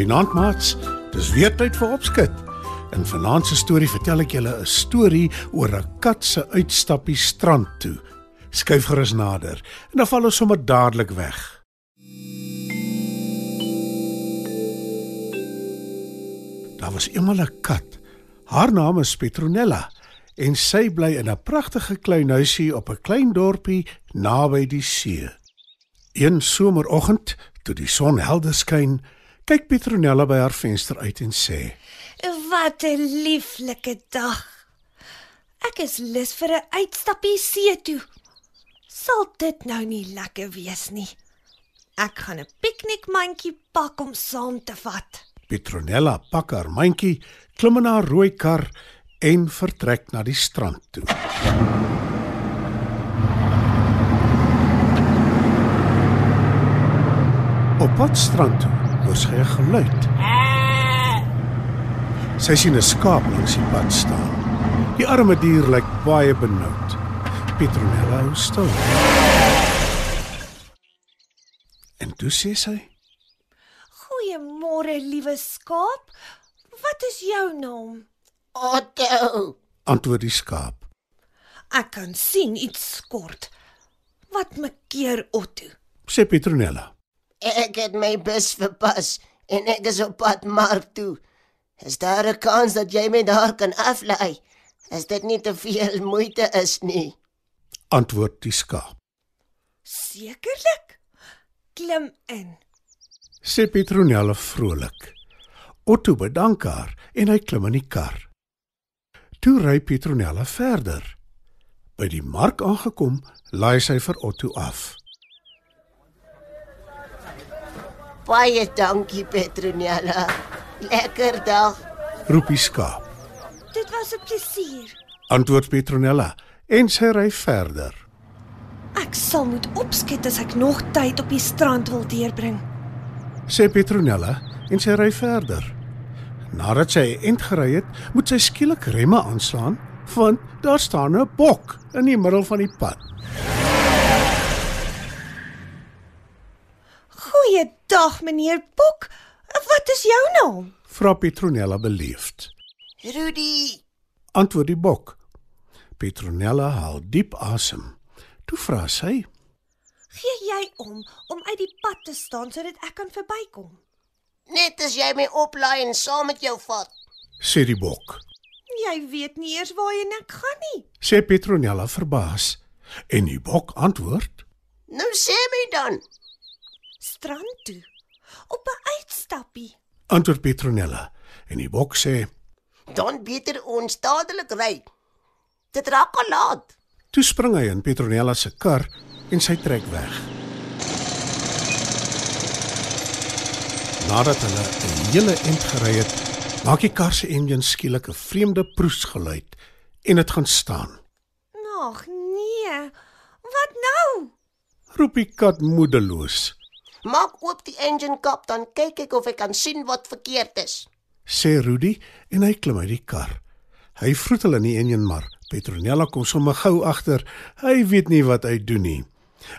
Goeienaand maats. Dis weer tyd vir opskud. In vanaand se storie vertel ek julle 'n storie oor 'n kat se uitstappie strand toe. Skuif gerus nader en dan val ons sommer dadelik weg. Daar was eendag 'n kat. Haar naam is Petronella en sy bly in 'n pragtige klein huisie op 'n klein dorpie naby die see. Een someroggend, toe die son helder skyn, kyk Petronella by haar venster uit en sê: Wat 'n lieflike dag. Ek is lus vir 'n uitstappie see toe. Sal dit nou nie lekker wees nie? Ek gaan 'n piknikmandjie pak om saam te vat. Petronella pak haar mandjie, klim in haar rooi kar en vertrek na die strand toe. Op pad strand toe hoor sy 'n geluid. Sy sien 'n skaap langs die pad staan. Die arme dier lyk baie benoud. Petronella hou stil. En toe sê sy: Goeiemôre, liewe skaap. Wat is jou naam? Otto, Antwoord die skaap. Ek kan sien iets skort. Wat makeer Otto? Sê Petronella. Ek het my bus verpas en ek is op pad mark toe. Is daar 'n kans dat jy my daar kan aflei? As dit nie te veel moeite is nie. Antwoord die skaap. Sekerlik. Klim in. Sê Petronella vrolik. Otto bedank haar en hy klim in die kar. Toe ry Petronella verder. By die mark aangekom, laai sy vir Otto af. Baie dankie Petronella. Lekker dag. Roep die skaap. Dit was 'n plesier. Antwoord Petronella en sy ry verder. Ek sal moet opskiet as ek nog tyd op die strand wil deurbring. Sê Petronella en sy ry verder. Nadat sy 'n end gery het, moet sy skielik remme aanslaan want daar staan 'n bok in die middel van die pad. Goeiedag, meneer Bok. Wat is jou naam? Vra Petronella beleefd. Rudy, Antwoord die bok. Petronella haal diep asem. Toe vra sy: Gee jy om om uit die pad te staan sodat ek kan verbykom? net as jy my oplaai en saam met jou vat. sê die bok. Jy weet nie eers waarheen ek gaan nie. Sê Petronella verbaas. En die bok antwoord: Nou sê my dan. Strand toe. Op 'n uitstappie. Antwoord Petronella. En die bok sê: Dan beter ons dadelik ry. Dit raak al laat. Toe spring hy in Petronella se kar en sy trek weg. Nadat hulle 'n hele end gery het, maak die kar se enjin skielik 'n vreemde proesgeluid en dit gaan staan. Ag nee. Wat nou? Roep die kat moedeloos, Maak oop die engine kap dan kyk ek of ek kan sien wat verkeerd is. sê Rudy en hy klim uit die kar. Hy vroet hulle in die enjin maar Petronella kom sommer gou agter. Hy weet nie wat hy doen nie.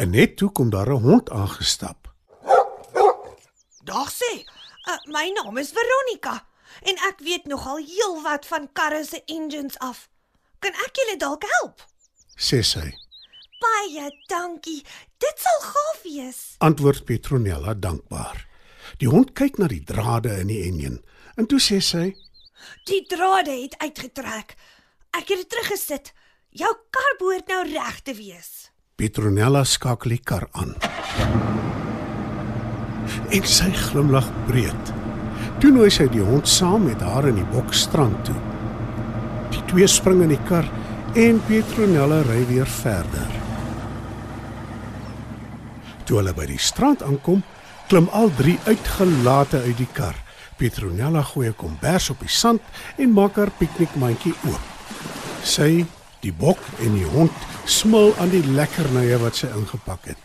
En net toe kom daar 'n hond aangestap. Dag sê. Uh, my naam is Veronica en ek weet nogal heelwat van karre se engines af. Kan ek julle dalk help? sê sy. Baie dankie. Dit sal gaaf wees. Antwoord Petronella dankbaar. Die hond kyk na die drade in die enjin en toe sê sy: Die drade het uitgetrek. Ek het dit teruggesit. Jou kar behoort nou reg te wees. Petronella skakel die kar aan. En sy glimlag breed. Toe nooi sy die hond saam met haar in die bokstrand toe. Die twee spring in die kar en Petronella ry weer verder. Toe hulle by die strand aankom, klim al drie uitgelate uit die kar. Petronella gooi 'n kombers op die sand en maak haar piknikmandjie oop. Sy, die bok en die hond smil aan die lekkernye wat sy ingepak het.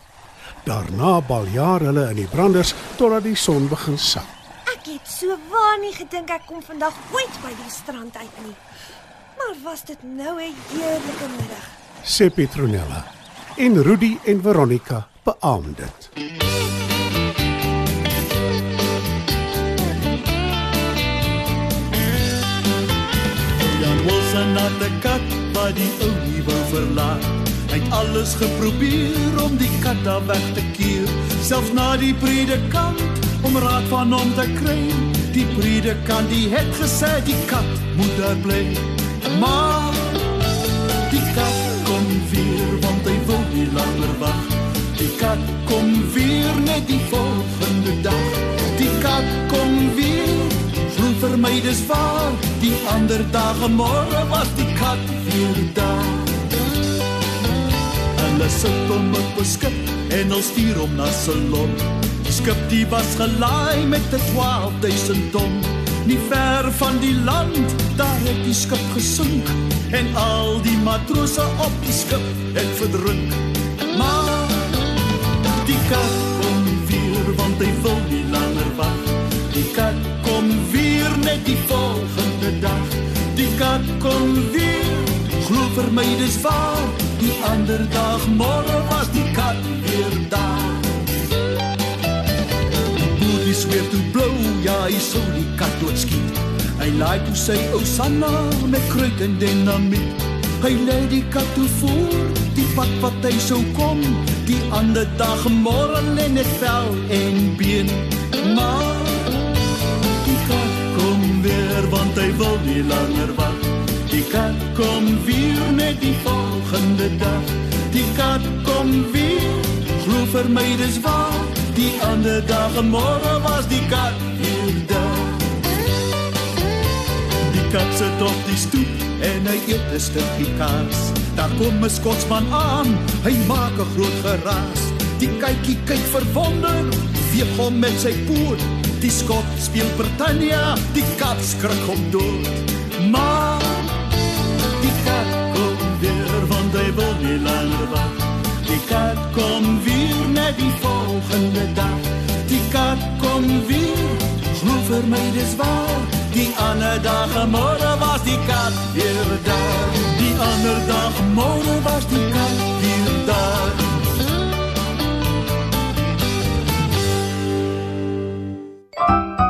Daarna baljaar hulle in die branders totdat die son begin sak. Ek het so waar nie gedink ek kom vandag ooit by die strand uit nie. Maar was dit nou 'n heerlike middag. sê Petronella. En Rudy en Veronica beamoen dit. Jan Wilson had 'n kat wat die ou nie wou verlaat. Hy het alles geprobeer om die kat daar weg te keer, selfs na die predikant om raad van hom te kry. Die predikant die het gesê die kat moet daar bly. Maar die kat kom weer want hy wil nie langer vir my dis waar Die ander dae môre was die kat weer daar. Hulle sit hom op 'n skip en hulle stuur hom na Ceylon Die skip die was gelaai met 'n 12000 ton. Nie ver van die land daar het die skip gesink. En al die matrose op die skip het verdrink. Maar die kat kom weer want hy wil nie langer wag Die kat net die volgende dag. Die kat kom weer. Glo vir my dis waar. Die ander dag môre was die kat weer daar. Boelie sweer toe blou, ja, hy sou die kat doodskiet. Hy laai toe sy ou Sanna met kruit en dinamiet. Hy lei die kat toe voor, die pad wat hy sou kom. Die ander dag môre lê net vel en been. Maar die kat kom weer want hy wil nie langer wag. Die kat kom weer net die volgende dag. Die kat kom weer, glo vir my dis waar. Die ander dag en môre was die kat weer daar. Die kat sit op die stoep en hy eet 'n stukkie kaas. Daar kom 'n skotsman aan, hy maak 'n groot geraas. Die kykie kyk verwonder, weeg hom met sy poot. Die skot speel Britannia, die kat skrik hom dood. Maar die kat kom weer want hy wil nie langer wag. Die kat kom weer net die volgende dag. Die kat kom weer, glo vir my dis waar. Die ander dag môre was die kat weer daar. Die ander dag môre was die kat weer daar. Música